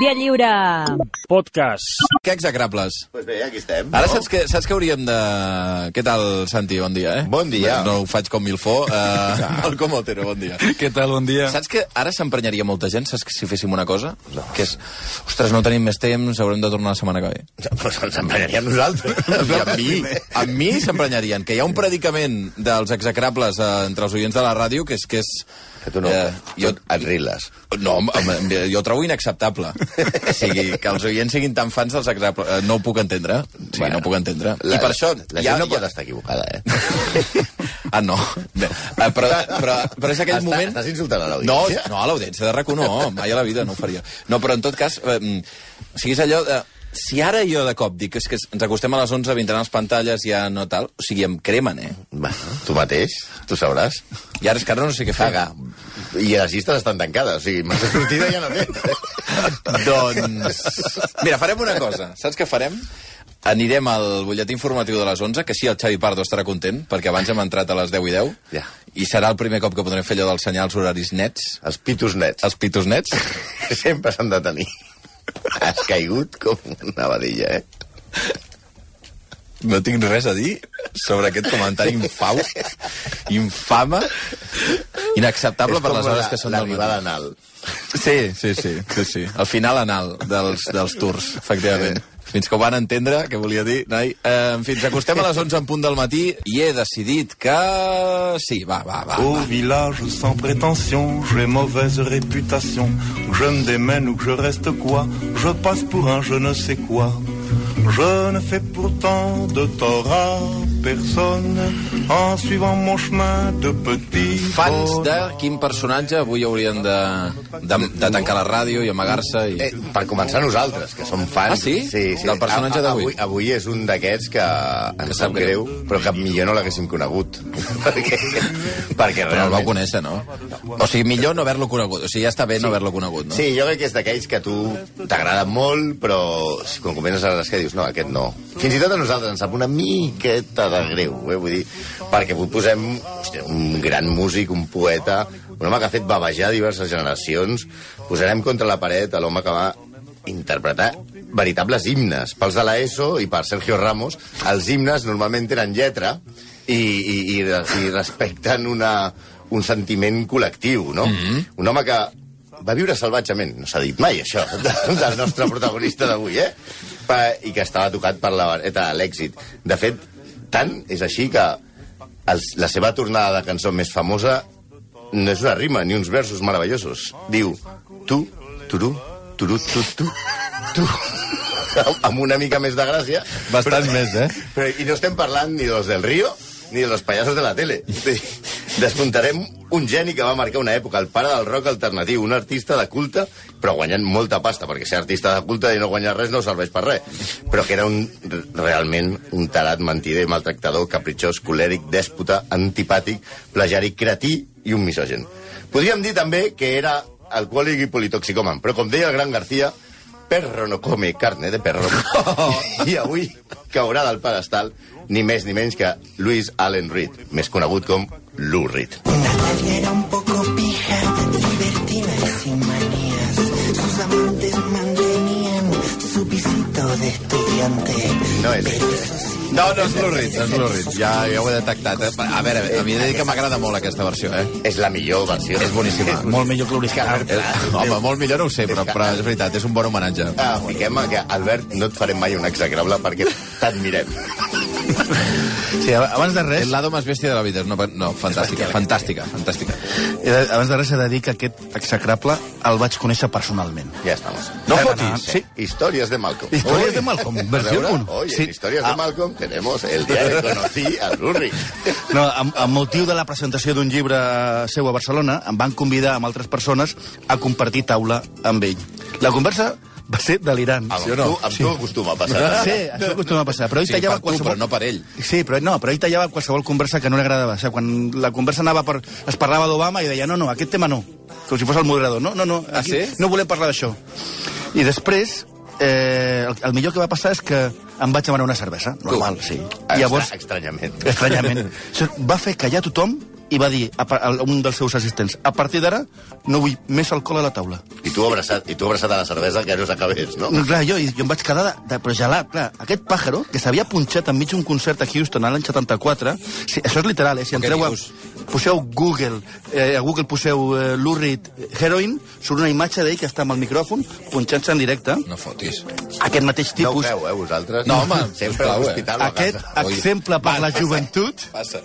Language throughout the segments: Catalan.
Via Lliure. Podcast. Que execrables. Pues bé, aquí estem. Ara no? saps que, saps que hauríem de... Què tal, Santi? Bon dia, eh? Bon dia. No, no ho faig com Milfó. Uh, Malcom Otero, bon dia. Què tal, bon dia? Saps que ara s'emprenyaria molta gent, saps que si féssim una cosa? No. Que és, ostres, no tenim més temps, haurem de tornar la setmana que ve. Pues ens empenyaríem nosaltres. I amb mi, amb mi s'emprenyarien. Que hi ha un predicament dels execrables eh, entre els oients de la ràdio que és... Que, és, Que tu no, eh, jo... et riles. No, jo ho trobo inacceptable. O sigui, que els oients siguin tan fans dels execrables. eh, No ho puc entendre. Sí, bueno, no ho puc entendre. I per això... La gent no pot estar equivocada, eh? Ah, no. Bé, eh, però, però, però és aquell Està- moment... Estàs insultant a No, l'audiència? no, a l'audiència de RAC1 no, mai a la vida no ho faria. No, però en tot cas, eh, mm, o sigui, és allò de... Si ara jo de cop dic és que ens acostem a les 11, vindran les pantalles, ja no tal, o sigui, em cremen, eh? Bueno, tu mateix, tu sabràs. I ara és que ara no sé què fer. Caga. I les llistes estan tancades, o sigui, massa sortida ja no tens. Doncs... Mira, farem una cosa. Saps què farem? Anirem al butlletí informatiu de les 11, que sí, el Xavi Pardo estarà content, perquè abans hem entrat a les 10 i 10, Ja. i serà el primer cop que podrem fer allò dels senyals horaris nets, Els pitos nets. els pitos nets. Sempre s'han de tenir. Has caigut com una badilla, eh? No tinc res a dir sobre aquest comentari infau, infame, inacceptable per les hores que són del matí. anal. Sí, sí, sí, sí, sí. El final anal dels, dels tours, efectivament. Fins que ho van entendre, què volia dir, noi. Eh, fins acostem a les 11 en punt del matí i he decidit que... Sí, va, va, va. Au va. village sans prétention, j'ai mauvaise réputation. Je me démène ou que je reste quoi, je passe pour un je ne sais quoi. Je ne fais pourtant de tort à personne en suivant mon chemin de petit. Fans de quin personatge avui haurien de, de, de tancar la ràdio i amagar-se i... Eh, per començar nosaltres, que som fans... Ah, sí? Sí, sí. Del personatge d'avui. Avui, avui és un d'aquests que ens Que sap sap greu, però que millor no l'haguéssim conegut. perquè, perquè Però el vau realment... conèixer, no? O sigui, millor no haver-lo conegut. O sigui, ja està bé no haver-lo conegut, no? Sí, jo crec que és d'aquells que a tu t'agrada molt, però si quan comences a les que dius, no, aquest no. Fins i tot a nosaltres ens sap una miqueta de greu, eh? vull dir, perquè posem hòstia, un gran músic, un poeta, un home que ha fet bavejar diverses generacions, posarem contra la paret a l'home que va interpretar veritables himnes. Pels de l'ESO i per Sergio Ramos, els himnes normalment tenen lletra i, i, i, i respecten una, un sentiment col·lectiu, no? Mm -hmm. Un home que va viure salvatgement, no s'ha dit mai això, de- del nostre protagonista d'avui, eh? Pa, I que estava tocat per la vareta de l'èxit. De fet, tant és així que els, la seva tornada de cançó més famosa no és una rima, ni uns versos meravellosos. Diu, tu, turu, turu, tu, tu, tu. amb una mica més de gràcia. Bastant més, eh? Però, I no estem parlant ni dels del Río ni de los payasos de la tele. Desmuntarem un geni que va marcar una època, el pare del rock alternatiu, un artista de culte, però guanyant molta pasta, perquè ser artista de culte i no guanyar res no serveix per res. Però que era un, realment un tarat mentider, maltractador, capritxós, colèric, dèspota, antipàtic, plagiari, cretí i un misogen. Podríem dir també que era alcohòlic i politoxicoman, però com deia el gran García, perro no come carne de perro. I avui caurà del pedestal ni més ni menys que Louis Allen Reed, més conegut com Lou Reed. Natalia era un poco pija, libertina y sin manías. Sus amantes mantenían su pisito de estudiante. No és sí, No, no és no és Ridge. Ja, ja ho he detectat. Eh? A veure, a mi he de dir que m'agrada molt aquesta versió, eh? És la millor versió. És boníssima. Molt millor que l'original. Eh, home, molt millor no ho sé, però, però és veritat, és un bon homenatge. Ah, fiquem que, Albert, no et farem mai un execrable perquè t'admirem. Sí, abans de res, l'ado més bèstia de la vida. No, no fantàstica, fantàstica, fantàstica. abans de res he de dir que aquest execrable el vaig conèixer personalment. Ja estamos. No fotis. Sí. Històries de Malcolm. Històries de Malcolm, versió veure, uno. Oye, Sí. en Històries Ah. de Malcolm tenemos el día que conocí a Reed. No, amb, amb motiu de la presentació d'un llibre seu a Barcelona, em van convidar amb altres persones a compartir taula amb ell. La conversa va ser delirant. Amb, tu, amb tu acostuma a passar. Sí, això acostuma a passar. Però ell Sí, tallava per tu, qualsevol... però no per ell. Sí, però no, però ell tallava qualsevol conversa que no li agradava. O sigui, quan la conversa anava per... Es parlava d'Obama i deia, no, no, aquest tema no. Com si fos el moderador. No, no, no, Ah, aquí sí? no volem parlar d'això. I després, eh, el, el millor que va passar és que em vaig demanar una cervesa. Normal, sí. Extra, Llavors, Estranyament. estranyament. Va fer callar tothom i va dir a, a un dels seus assistents a partir d'ara no vull més alcohol a la taula. I tu abraçat, i tu abraçat a la cervesa que no s'acabés, no? No, clar, jo, jo em vaig quedar de, de, però gelat, clar. Aquest pàjaro, que s'havia punxat enmig d'un concert a Houston l'any 74, si, això és literal, eh? Si entreu a, poseu Google, eh, a Google poseu eh, Lou Reed Heroin, surt una imatge d'ell que està amb el micròfon punxant-se en directe. No fotis. Aquest mateix No ho tipus, feu, eh, vosaltres? No, home, Sempre a eh. l'hospital o a aquest. Oi. exemple per Va, la passa. joventut, Passa.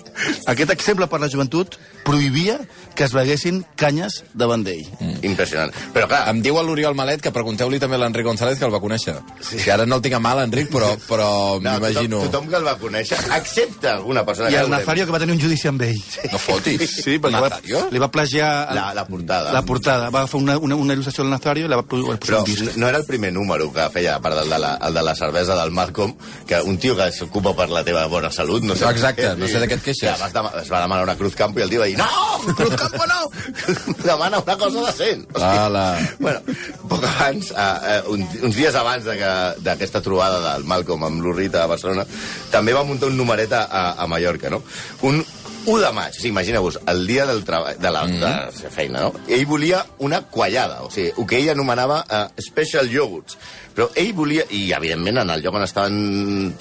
aquest exemple per la joventut văzut prohibia que es beguessin canyes davant d'ell. Impressionant. Però clar, Em diu a l'Oriol Malet que pregunteu-li també a l'Enric González que el va conèixer. Sí. Que ara no el tinc a mal, Enric, però, però no, m'imagino... tothom, tothom que el va conèixer, excepte alguna persona I que el. Nazario que va tenir un judici amb ell. No fotis. Sí, perquè va, li va plagiar... el- La, la portada. La portada. Va fer una, una, una il·lustració al Nazario i la va posar Però un disc. no era el primer número que feia, a part del de la, el de la cervesa del Malcolm, que un tio que s'ocupa per la teva bona salut, no sé... No, exacte, què, no sé de què et queixes. Que es va demanar una Cruz Campo i el tio va dir no, Cruz Campo no! Demana una cosa decent. Ala. Bueno, poc abans, uh, uh, un, uns dies abans d'aquesta trobada del Malcolm amb l'Urrita a Barcelona, també va muntar un numeret a, a, Mallorca, no? Un 1 de maig, o sigui, imagineu-vos, el dia del treball, de la, de la feina, no? Ell volia una quallada, o sigui, el que ell anomenava uh, special yogurts. Però ell volia, i evidentment en el lloc on estaven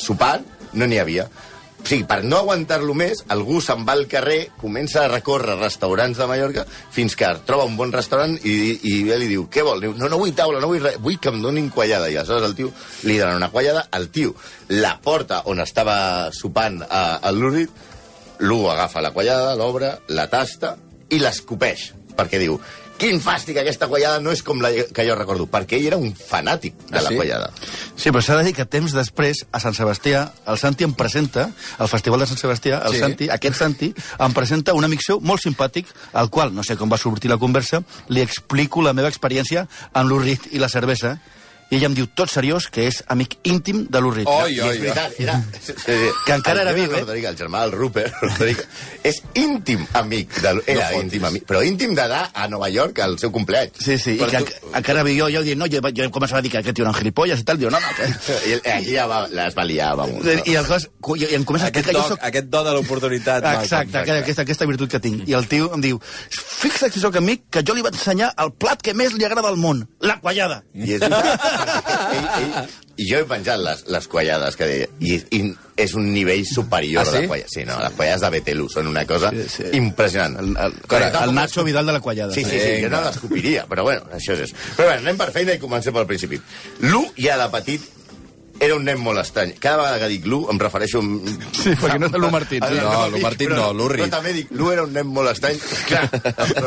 sopant, no n'hi havia. O sigui, per no aguantar-lo més, algú se'n va al carrer, comença a recórrer restaurants de Mallorca, fins que troba un bon restaurant i, i ell li diu, què vol? Diu, no, no vull taula, no vull res, vull que em donin quallada. I aleshores el tio li donen una quallada, el tio la porta on estava sopant a, a l'Urit, l'U agafa la quallada, l'obre, la tasta i l'escopeix, perquè diu, quin fàstic, aquesta quallada no és com la que jo recordo, perquè ell era un fanàtic de Ah, la sí? quallada. Sí, però s'ha de dir que temps després, a Sant Sebastià, el Santi em presenta, al Festival de Sant Sebastià, el Sí. Santi, aquest Santi, em presenta un amic seu molt simpàtic, al qual, no sé com va sortir la conversa, li explico la meva experiència amb l'Urrit i la cervesa, i ella em diu, tot seriós, que és amic íntim de l'Urrit. Oi, I oi, és oi. veritat, era... Sí, sí. Que encara El era viu, eh? Rodríguez, el germà del Rupert Rodríguez, és íntim amic, de, era fotis. íntim amic, però íntim d'anar a Nova York al seu compleany. Sí, sí, i Però que tu- enca- encara vi jo, jo dient, no, jo, jo començava a dir que aquest tio era un gilipolles i tal, diu, no, no, que... I ell- aquí ja va, les va liar, vamos. No? I, el cos, i, i em comença a Aquest do, jo soc... aquest do de l'oportunitat. Exacte, Malcolm. aquesta, aquesta virtut que tinc. I el tio em diu, fixa't si sóc amic, que jo li vaig ensenyar el plat que més li agrada al món, la quallada. I és i jo he penjat les, les quallades que deia, i, i és un nivell superior Ah, sí? de quallades. Sí, no, les quallades de Betelú són una cosa Sí, sí. impressionant. El, el, Però el, tampoc- Nacho Vidal de la quallada. Sí, sí, sí, jo no l'escopiria, però bueno, això és... Però bé, anem per feina i comencem pel principi. Lu ja de petit era un nen molt estrany. Cada vegada que dic Lu em refereixo... A... Sí, perquè no és Lu Martín, sí. No, Lu Martín no, Lu Reed. Però també dic, Lu era un nen molt estrany, clar,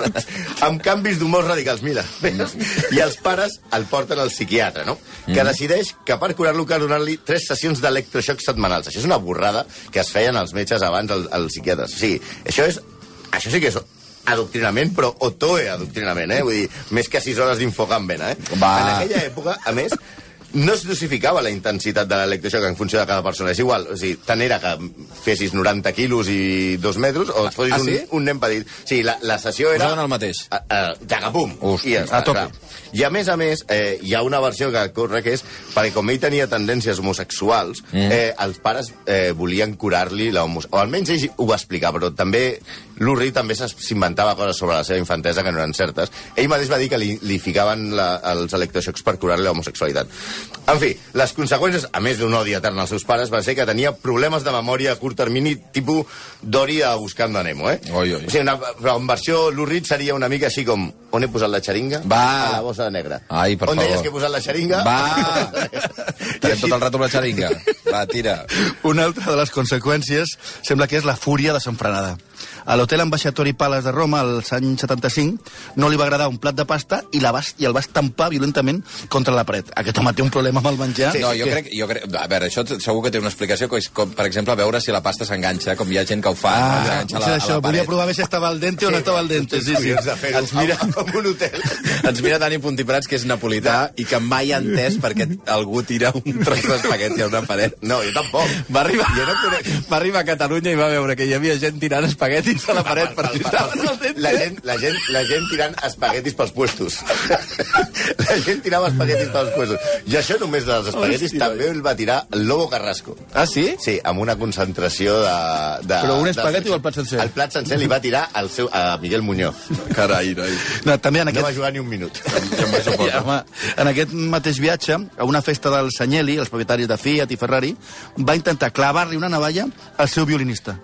amb canvis d'humors radicals, mira. I els pares el porten al psiquiatre, no? Que decideix que per curar-lo cal donar-li tres sessions d'electroxoc setmanals. Això és una borrada que es feien els metges abans als, als psiquiatres. O sigui, això és... Això sí que és adoctrinament, però otoe adoctrinament, eh? Vull dir, més que sis hores d'infogamben, eh? Va. En aquella època, a més, no es dosificava la intensitat de l'electroxoc en funció de cada persona. És igual, o sigui, tant era que fessis 90 quilos i dos metres o et fossis Ah, un, sí? un nen petit. Sí, la, la sessió era... Posaven el mateix. Uh, uh, Jagapum. Ust, I ja està, a tope. clar. I a més a més, eh, hi ha una versió que corre que és perquè com ell tenia tendències homosexuals, mm. eh, els pares eh, volien curar-li la homosexualitat. O almenys ell ho va explicar, però també l'Urri també s'inventava coses sobre la seva infantesa que no eren certes. Ell mateix va dir que li, li ficaven la, els electroxocs per curar-li la homosexualitat. En fi, les conseqüències, a més d'un odi etern als seus pares, va ser que tenia problemes de memòria a curt termini, tipus Dory a Buscant de Nemo, eh? Oi, oi. O sigui, una, però en versió l'Urrit seria una mica així com on he posat la xeringa? Va. A la bossa negra. Ai, per on favor. deies que he posat la xeringa? Va! Tenim tot el rato amb la xeringa. Va, tira. Una altra de les conseqüències sembla que és la fúria desenfrenada. A l'hotel ambaixatori Palace de Roma, als anys 75, no li va agradar un plat de pasta i, la va, i el va estampar violentament contra la paret. Aquest home té un problema amb el menjar. no, jo que- crec, jo crec... A veure, això segur que té una explicació, que és com, per exemple, veure si la pasta s'enganxa, com hi ha gent que ho fa. no? Ah, S'enganxa potser això, volia paret. provar a veure si estava al dente o no estava al dente. Sí, sí. Fer-ho Ens mira- en un hotel. Ens mira Dani Puntiprats, que és napolità, i que mai ha entès perquè algú tira un tros d'espagueti a una paret. No, jo tampoc. Va arribar, Jo no conec. va arribar a Catalunya i va veure que hi havia gent tirant espagueti espaguetis a la paret per al dente. la, gent, la, gent, la gent tirant espaguetis pels puestos. la gent tirava espaguetis pels puestos. I això només dels espaguetis Hòstia, també el va tirar el Lobo Carrasco. Ah, sí? Sí, amb una concentració de... de Però un de- espagueti o el plat sencer? El plat sencer li va tirar al seu, a Miguel Muñoz. Carai, noi. No, també en No aquest... va jugar ni un minut. Ja, home, en aquest mateix viatge, a una festa del Sanyeli, els propietaris de Fiat i Ferrari, va intentar clavar-li una navalla al seu violinista.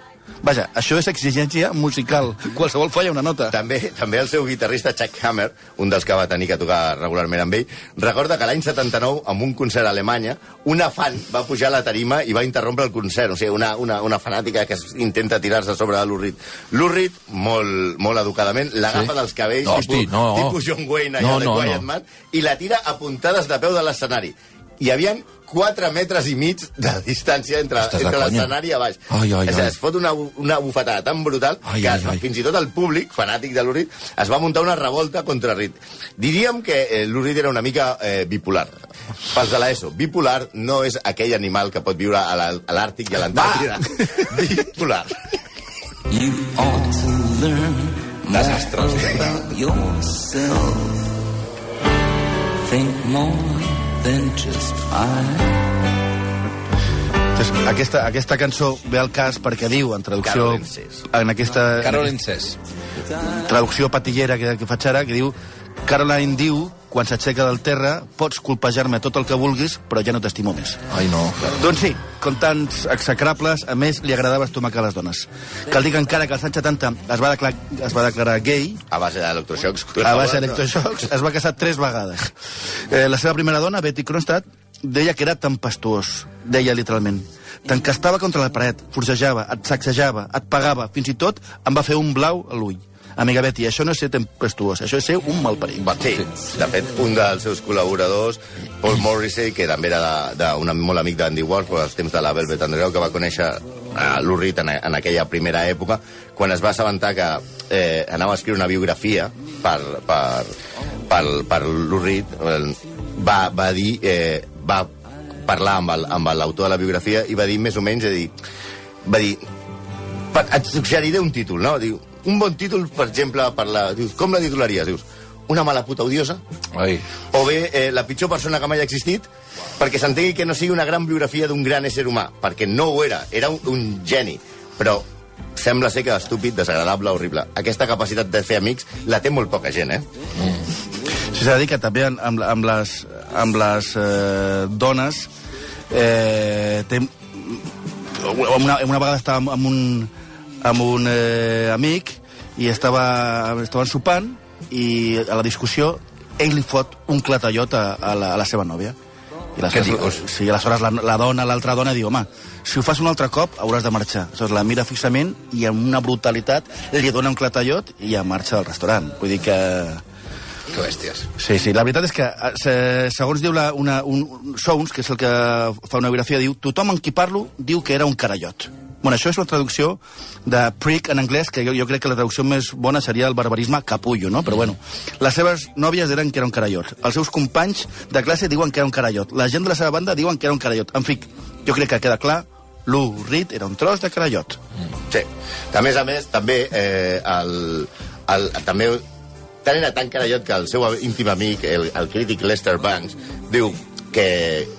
Vaja, això és exigència musical. Qualsevol falla una nota. També, també el seu guitarrista Chuck Hammer, un dels que va tenir que tocar regularment amb ell, recorda que l'any 79, amb un concert a Alemanya, una fan va pujar a la tarima i va interrompre el concert. O sigui, una, una, una fanàtica que intenta tirar-se sobre de l'Urrit. L'Urrit, molt, molt educadament, l'agafa Sí? dels cabells, No, hosti, tipus, no. tipus John Wayne allà No, de no, Quiet no. Man, i la tira a puntades de peu de l'escenari. Hi havia 4 metres i mig de distància entre, Estàs entre l'escenari i a baix. Ai, ai, ai. es fot una, una bufetada tan brutal Ai, que ai, es- ai. fins i tot el públic, fanàtic de l'Urit, es va muntar una revolta contra Rit. Diríem que eh, l'Urit era una mica eh, bipolar. Pels de l'ESO, bipolar no és aquell animal que pot viure a l'Àrtic i a l'Antàrtida. bipolar. You ought to learn more Desastres. about yourself. Think more than just I. Aquesta, aquesta cançó ve al cas perquè diu, en traducció... En aquesta Caroline Cés. traducció patillera que, que faig ara, que diu Caroline diu, quan s'aixeca del terra, pots colpejar-me tot el que vulguis, però ja no t'estimo més. Ai, no. Doncs sí, com tants execrables, a més, li agradava estomacar les dones. Cal dir que encara que als anys 70 es va declarar, es va declarar gay, A base d'electroxocs. a base d'electroxocs, es va casar tres vegades. Eh, la seva primera dona, Betty Kronstadt, deia que era tempestuós, deia literalment. T'encastava contra la paret, forcejava, et sacsejava, et pagava, fins i tot em va fer un blau a l'ull. Amiga Betty, això no és ser tempestuós, això és ser un malparit. Sí, de fet, un dels seus col·laboradors, Paul Morrissey, que també era de- d'un molt amic d'Andy Warhol als temps de la Velvet Underground, que va conèixer a l'Urrit en, en aquella primera època, quan es va assabentar que eh, anava a escriure una biografia per, per, per, per l'Urrit, eh, va, va dir... Eh, va parlar amb l'autor de la biografia i va dir més o menys, a dir, va dir, et suggeriré un títol, no? Diu, un bon títol, per exemple, per la... Dius, com la titularies? Dius, una mala puta odiosa? Ai. O bé, eh, la pitjor persona que mai ha existit? Perquè s'entengui que no sigui una gran biografia d'un gran ésser humà, perquè no ho era, era un, un geni, però sembla ser que estúpid, desagradable, horrible. Aquesta capacitat de fer amics la té molt poca gent, eh? Sí, s'ha de dir que també amb, amb, amb les, amb les eh, dones eh, té, una, una vegada estava amb, amb un, amb un eh, amic i estava, estaven sopant i a la discussió ell li fot un clatallot a, a, la, a la seva nòvia. I dius? Sí, aleshores la, la dona, l'altra dona, diu, home, si ho fas un altre cop hauràs de marxar. Aleshores la mira fixament i amb una brutalitat li dona un clatallot i ja marxa del restaurant. Vull dir que... Que bèsties. Sí, sí, la veritat és que, eh, se- segons diu la, una, un, un Sous, que és el que fa una biografia, diu tothom amb qui parlo diu que era un carallot. Bueno, això és la traducció de prick en anglès, que jo, jo crec que la traducció més bona seria el barbarisme capullo, no? Però bueno, les seves nòvies eren que era un carallot. Els seus companys de classe diuen que era un carallot. La gent de la seva banda diuen que era un carallot. En fi, jo crec que queda clar, Lou Reed era un tros de carallot. Sí. A més a més, també el, el, el, també tant era tan carallot que el seu íntim amic, el, el crític Lester Banks, diu que,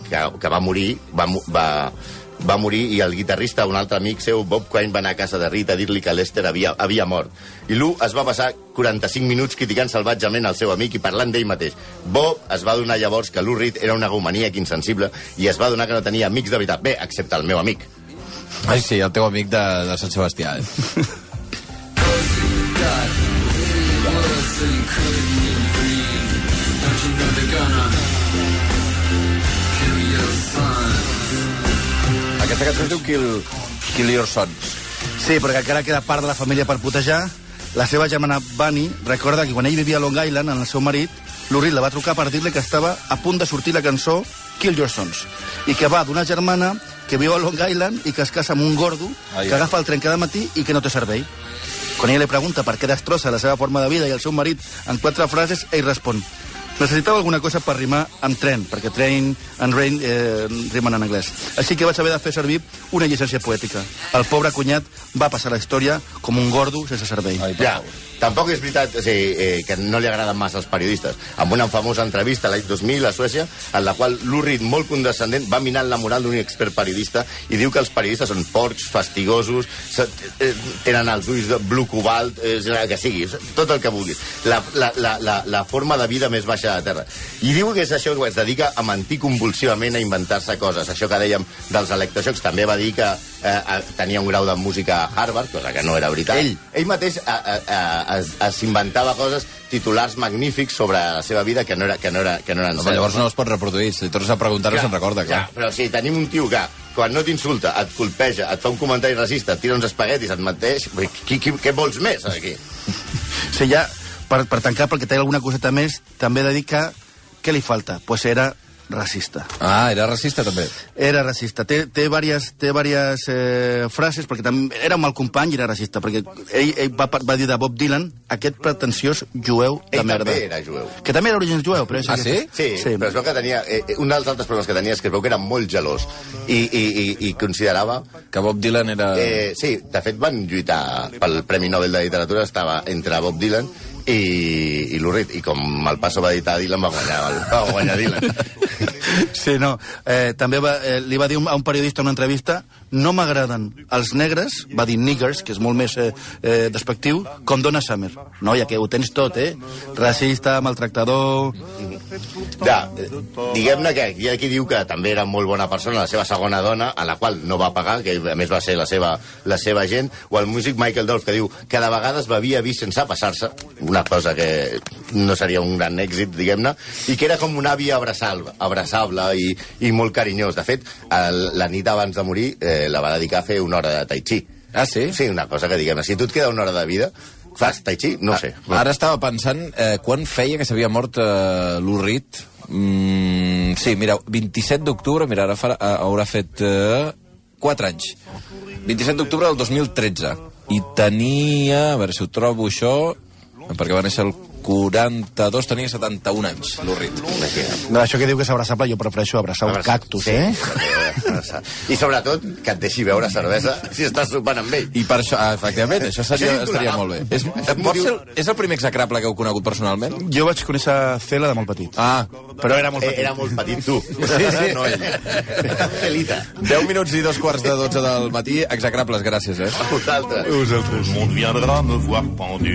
que, que va morir, va, va, va morir i el guitarrista, un altre amic seu, Bob Quine, va anar a casa de Rita a dir-li que Lester havia, havia mort. I Lou es va passar 45 minuts criticant salvatjament el seu amic i parlant d'ell mateix. Bob es va donar llavors que Lou Reed era una gomaníac insensible i es va donar que no tenia amics de veritat. Bé, excepte el meu amic. Ai, sí, el teu amic de, de Sant Sebastià. Eh? Aquesta cançó es diu Kill, Kill Your Sons. Sí, perquè encara queda part de la família per putejar. La seva germana Bunny recorda que quan ell vivia a Long Island, amb el seu marit, l'Urrit la va trucar per dir-li que estava a punt de sortir la cançó Kill Your Sons, i que va d'una germana que viu a Long Island i que es casa amb un gordo Ai, que agafa el tren cada matí i que no té servei. Quan ella li pregunta per què destrossa la seva forma de vida i el seu marit en quatre frases, ell respon Necessitava alguna cosa per rimar amb tren, perquè train and rain eh, rimen en anglès. Així que vaig haver de fer servir una llicència poètica. El pobre cunyat va passar la història com un gordo sense servei. Ai, Ja, tampoc és veritat o sigui, eh, que no li agraden massa als periodistes. Amb una famosa entrevista l'any 2000 a Suècia, en la qual l'Urrit, molt condescendent, va minant la moral d'un expert periodista i diu que els periodistes són porcs, fastigosos, eh, tenen els ulls de blu cobalt, eh, que sigui, tot el que vulguis. La, la, la, la, la forma de vida més baixa de la Terra. I diu que és això que es dedica a mentir convulsivament, a inventar-se coses. Això que dèiem dels electroshocks, també va dir que eh, tenia un grau de música a Harvard, cosa que no era veritat. Ell, ell mateix eh, eh, eh, es, es inventava coses, titulars magnífics sobre la seva vida que no, era, que no, era, que no eren No, llavors no els pots reproduir. Si tornes a preguntar-ho, se'n recorda, clar. Ja, però si tenim un tio que quan no t'insulta, et colpeja, et fa un comentari racista, et tira uns espaguetis, et qui, qui, què vols més, aquí? O sigui, ja, per, per tancar, perquè té alguna coseta més, també he de dir que què li falta? Pues era racista. Ah, era racista, també. Era racista. Té, té diverses, té diverses eh, frases, perquè també era un mal company i era racista, perquè ell, ell va, va dir de Bob Dylan aquest pretensiós jueu de Ell merda. també era jueu. Que també era origen jueu, però... és Ah, que- sí? Sí, sí, però es veu que tenia... Eh, eh, un dels altres problemes que tenia és que es veu que era molt gelós i, i, i, i considerava... Que Bob Dylan era... Eh, sí, de fet van lluitar pel Premi Nobel de Literatura, estava entre Bob Dylan i, i l'Urrit, i com el Passo va editar Dylan, va guanyar, va guanyar Dylan. Sí, no. Eh, també va, eh, li va dir a un periodista en una entrevista no m'agraden els negres, va dir niggers, que és molt més eh, eh, despectiu, com Donna Summer. No, ja que ho tens tot, eh? Racista, maltractador... Ja, diguem-ne que hi ha qui diu que també era molt bona persona, la seva segona dona, a la qual no va pagar, que a més va ser la seva, la seva gent, o el músic Michael Dolph, que diu que de vegades bevia vi sense passar-se, una cosa que no seria un gran èxit, diguem-ne, i que era com un avi abraçable, abraçable i, i molt carinyós. De fet, el, la nit abans de morir eh, la va dedicar a fer una hora de tai chi. Ah, sí? Sí, una cosa que diguem-ne, si tu et queda una hora de vida, fas tai chi? No sé. Ara estava pensant eh, quan feia que s'havia mort eh, l'Urrit. Mm, sí, mira, 27 d'octubre, mira, ara farà, eh, haurà fet eh, 4 anys. 27 d'octubre del 2013. I tenia, a veure si ho trobo això, perquè va néixer el 42, tenia 71 anys, l'Urrit. No, això que diu que és abraçable, jo prefereixo abraçar un cactus, eh? Abraçar. I sobretot que et deixi beure cervesa si estàs sopant amb ell. I per això, ah, efectivament, això seria, estaria molt bé. És, és pot ser, és el primer execrable que heu conegut personalment? Jo vaig conèixer Cela de molt petit. Ah, Però era molt Eh, petit. era molt petit, tu. Sí, sí. No ell. Felita. 10 minuts i dos quarts de 12 del matí, execrables, gràcies, eh? Vosaltres. Tout le monde viendra me voir pendu,